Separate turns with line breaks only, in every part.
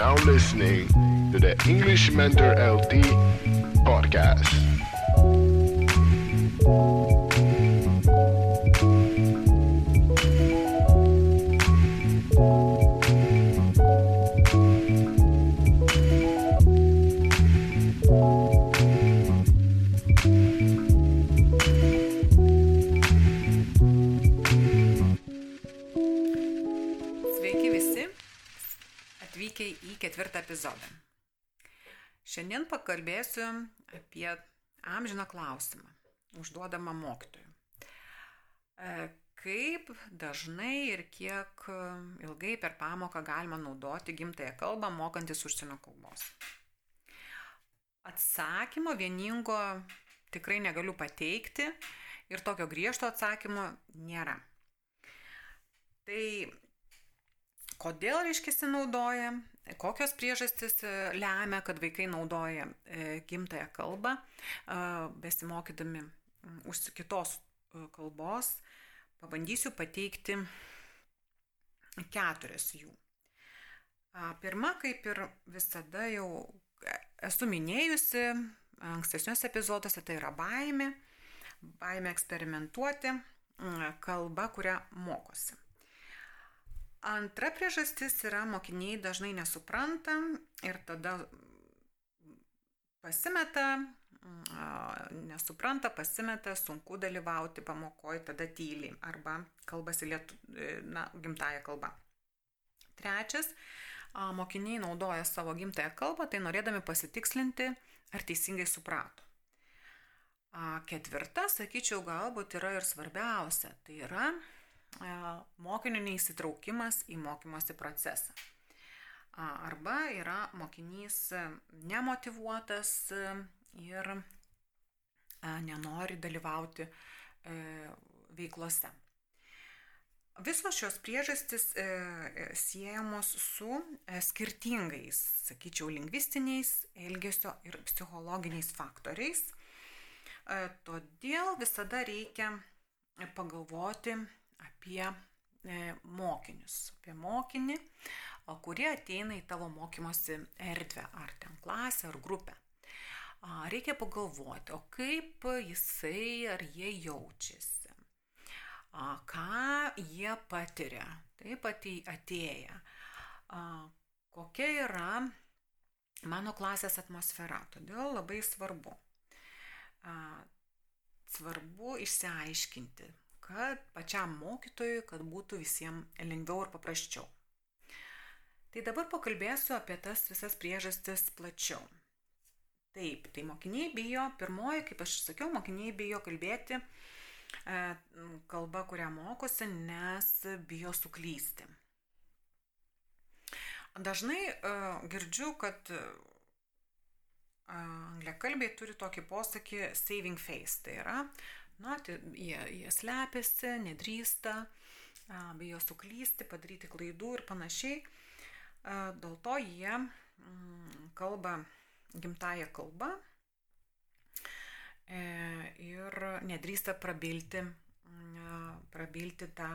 now listening to the English Mentor LT podcast.
Atvykę į ketvirtą epizodą. Šiandien pakalbėsiu apie amžiną klausimą, užduodamą mokytojui. E, Kaip dažnai ir kiek ilgai per pamoką galima naudoti gimtąją kalbą mokantis užsienio kalbos? Atsakymo vieningo tikrai negaliu pateikti ir tokio griežto atsakymo nėra. Tai kodėl reiškia naudoja, kokios priežastys e, lemia, kad vaikai naudoja e, gimtąją kalbą, e, besimokydami už kitos kalbos. Pabandysiu pateikti keturias jų. Pirma, kaip ir visada jau esu minėjusi ankstesniuose epizoduose, tai yra baimė, baimė eksperimentuoti, kalba, kurią mokosi. Antra priežastis yra mokiniai dažnai nesupranta ir tada pasimeta, nesupranta, pasimeta, sunku dalyvauti pamokoje, tada tyli arba kalbasi lietu, e, na, gimtają kalbą. Trečias, mokiniai naudoja savo gimtają kalbą, tai norėdami pasitikslinti, ar teisingai suprato. Ketvirta, sakyčiau, galbūt yra ir svarbiausia, tai yra mokinio neįsitraukimas į mokymosi procesą. Arba yra mokinys nemotivuotas ir nenori dalyvauti e, veiklose. Visos šios priežastys e, e, siejamos su e, skirtingais, sakyčiau, lingvistiniais, elgesio ir psichologiniais faktoriais. E, Todėl visada reikia pagalvoti apie e, mokinius, apie mokinį, kurie ateina į tavo mokymosi erdvę, ar ten klasę, ar grupę. Reikia pagalvoti, o kaip jisai ar jie jaučiasi, ką jie patiria, taip atei- atėję, kokia yra mano klasės atmosfera. Todėl labai svarbu. Svarbu išsiaiškinti, kad pačiam mokytojui, kad būtų visiems lengviau ir paprasčiau. Tai dabar pakalbėsiu apie tas visas priežastis plačiau. Taip, tai mokiniai bijo, pirmoji, kaip aš sakiau, mokiniai bijo kalbėti e, kalba, kurią mokosi, nes bijo suklysti. Dažnai e, girdžiu, kad e, angliakalbiai turi tokį posakį saving face. Tai yra, na, tai jie, jie slepiasi, nedrįsta, bijo suklysti, padaryti klaidų ir panašiai. Dėl to jie mm, kalba gimtają kalbą e, ir nedrįsta prabilti, prabilti tą,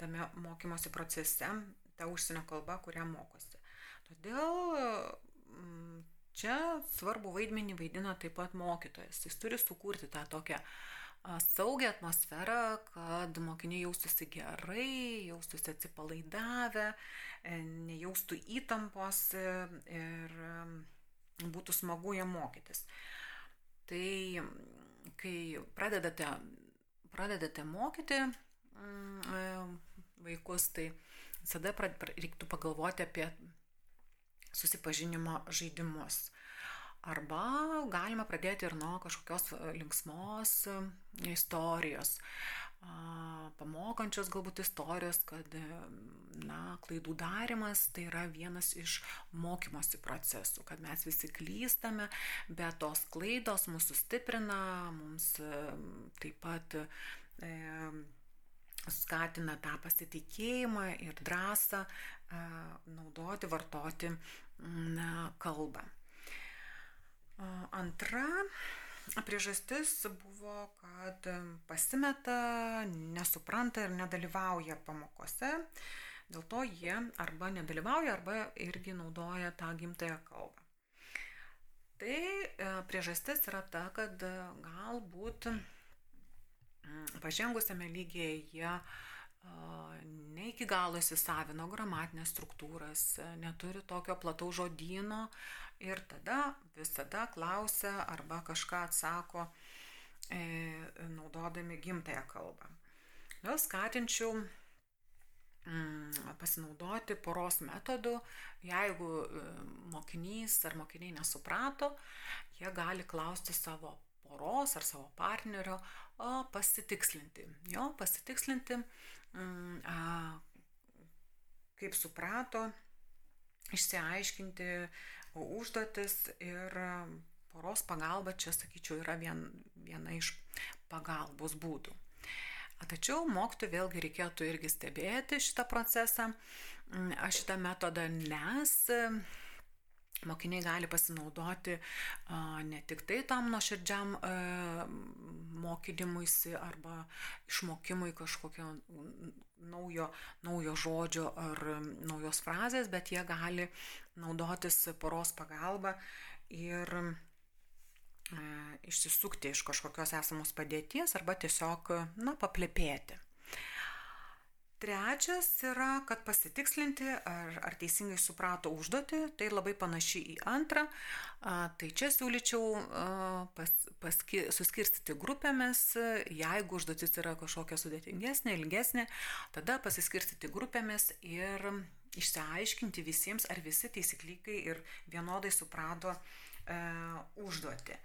tame mokymosi procese, tą užsienio kalbą, kurią mokosi. Todėl mm, čia svarbu vaidmenį vaidina taip pat mokytojas. Jis turi sukurti tą tokią a, saugią atmosferą, kad mokiniai jaustųsi gerai, jaustųsi atsipalaidavę, e, nejaustų įtampos e, ir e, būtų smagu jam mokytis. Tai kai pradedate, pradedate mokyti mm, vaikus, tai visada reiktų pagalvoti apie susipažinimo žaidimus. Arba galima pradėti ir nuo kažkokios e, linksmos e, istorijos, pamokančios galbūt istorijos, kad e, na, klaidų darimas tai yra vienas iš mokymosi procesų, kad mes visi klystame, bet tos klaidos mūsų stiprina, mums e, taip pat e, skatina tą pasitikėjimą ir drąsą a, naudoti, vartoti na, kalbą. Antra priežastis buvo, kad pasimeta, nesupranta ir nedalyvauja pamokose. Dėl to jie arba nedalyvauja, arba irgi naudoja tą gimtąją kalbą. Tai e, priežastis yra ta, kad galbūt pažengusiame lygyje jie ne iki galo įsisavino gramatinės struktūras, neturi tokio plataus žodyno ir tada visada klausia arba kažką atsako e, naudodami gimtąją kalbą. Vėl skatinčiau mm, pasinaudoti poros metodu, jeigu e, mokinys ar mokiniai nesuprato, jie gali klausti savo poros ar savo partnerio, o pasitikslinti. Jo, pasitikslinti, Mm, kaip suprato, išsiaiškinti užduotis ir poros pagalba čia, sakyčiau, yra vien, viena iš pagalbos būdų. Tačiau mokytojui vėlgi reikėtų irgi stebėti šitą procesą. Mm, šitą metodą nes mokiniai gali pasinaudoti ne tik tai tam nuoširdžiam mokymuisi arba išmokimui kažkokio naujo, naujo žodžio ar naujos frazės, bet jie gali naudotis poros pagalba ir išsisukti iš kažkokios esamos padėties arba tiesiog, na, paplepėti. Trečias yra, kad pasitikslinti, ar, ar teisingai suprato užduotį, tai labai panaši į antrą. Tai čia siūlyčiau pas, paski, suskirstyti grupėmis, jeigu užduotis yra kažkokia sudėtingesnė, ilgesnė, tada pasiskirstyti grupėmis ir išsiaiškinti visiems, ar visi taisyklygai ir vienodai suprato e, užduotį.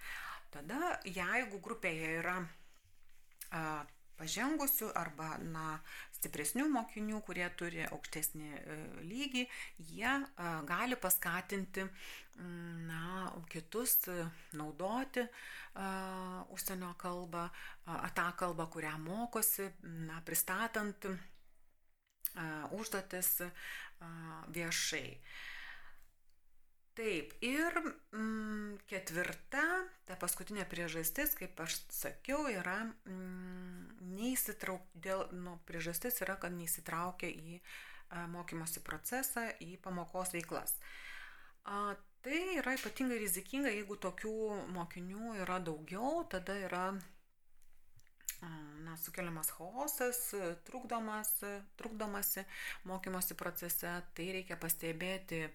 Tada, jeigu grupėje yra e, pažengusių arba na, stipresnių mokinių, kurie turi aukštesnį e, lygį, jie e, gali paskatinti na, kitus e, naudoti užsienio kalbą, tą kalbą, kurią mokosi, na, pristatant užduotis viešai. Taip, ir mm, ketvirta, ta paskutinė priežastis, kaip aš sakiau, yra mm, neįsitraukti, dėl, nu, priežastis yra, kad neįsitraukia į a, mokymosi procesą, į pamokos veiklas. A, tai yra ypatingai rizikinga, jeigu tokių mokinių yra daugiau, tada yra na, sukeliamas chaosas, trukdomas, trukdomasi mokymosi procese, tai reikia pastebėti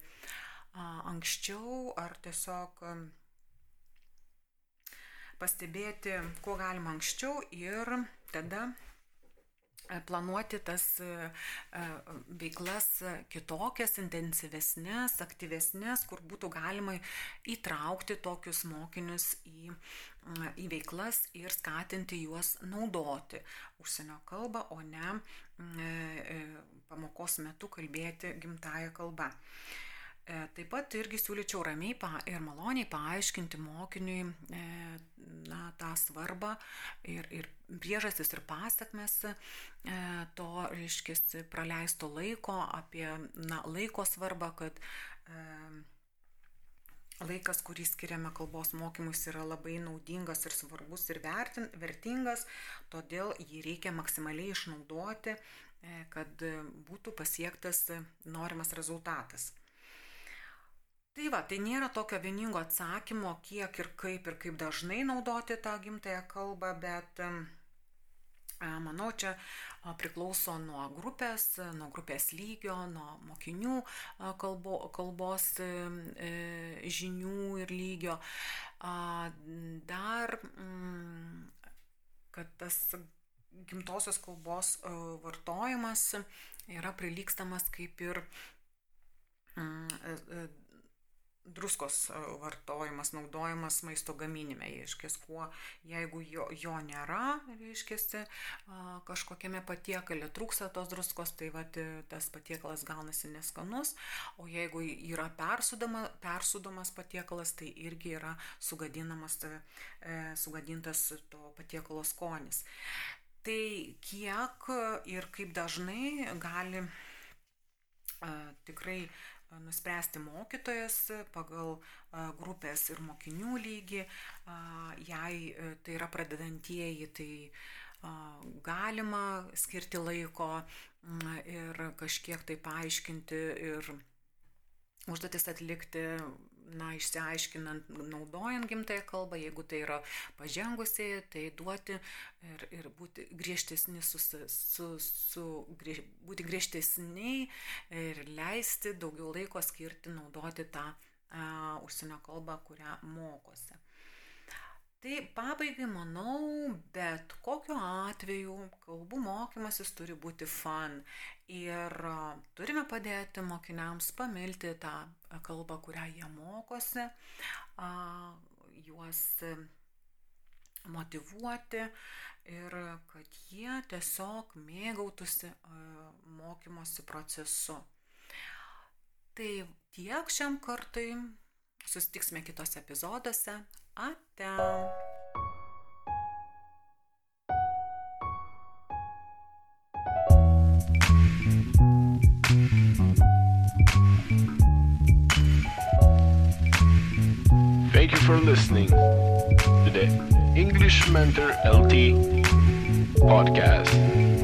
anksčiau ar tiesiog pastebėti, kuo galima anksčiau ir tada planuoti tas e, e, veiklas kitokias, intensyvesnės, aktyvesnės, kur būtų galima įtraukti tokius mokinius į, į veiklas ir skatinti juos naudoti užsienio kalbą, o ne pamokos metu kalbėti gimtają kalbą. E, taip pat irgi siūlyčiau ramiai ir maloniai paaiškinti mokiniui e, na, tą svarbą ir, ir priežastis ir pasakmes e, to, reiškia, praleisto laiko, apie na, laiko svarbą, kad laikas, kurį skiriame kalbos mokymus, yra labai naudingas ir svarbus ir vertin, vertingas, todėl jį reikia maksimaliai išnaudoti, kad būtų pasiektas norimas rezultatas. Tai va, tai nėra tokio vieningo atsakymo, kiek ir kaip ir kaip dažnai naudoti tą gimtąją kalbą, bet manau, čia priklauso nuo grupės, nuo grupės lygio, nuo mokinių kalbo, kalbos e, žinių ir lygio. Dar, mm, kad tas gimtosios kalbos vartojimas yra prilykstamas kaip ir mm, e, e, druskos e, vartojimas, naudojimas maisto gaminime, reiškia, kuo, jeigu jo, jo nėra, reiškia, kažkokiame patiekale trūksta tos druskos, tai vat, tas patiekalas gaunasi neskanus, o jeigu yra persudama, persudamas patiekalas, tai irgi yra sugadinamas, e, sugadintas to patiekalo skonis. Tai kiek ir kaip dažnai gali tikrai nuspręsti mokytojas pagal grupės ir mokinių lygį. Jei tai yra pradedantieji, tai galima skirti laiko ir kažkiek tai paaiškinti ir užduotis atlikti, na, išsiaiškinant, naudojant gimtąją kalbą, jeigu tai yra pažengusiai, tai duoti ir, ir būti griežtesni, su, su, su, griež, būti griežtesni ir leisti daugiau laiko skirti naudoti tą a, užsienio kalbą, kurią mokosi. Tai pabaigai manau, bet kokiu atveju kalbų mokymasis turi būti fun ir turime padėti mokiniams pamilti tą kalbą, kurią jie mokosi, juos motivuoti ir kad jie tiesiog mėgautųsi mokymosi procesu. Tai tiek šiam kartui. Susitiksime kitose epizoduose. Ate.
Thank you for listening to the English Mentor LT podcast.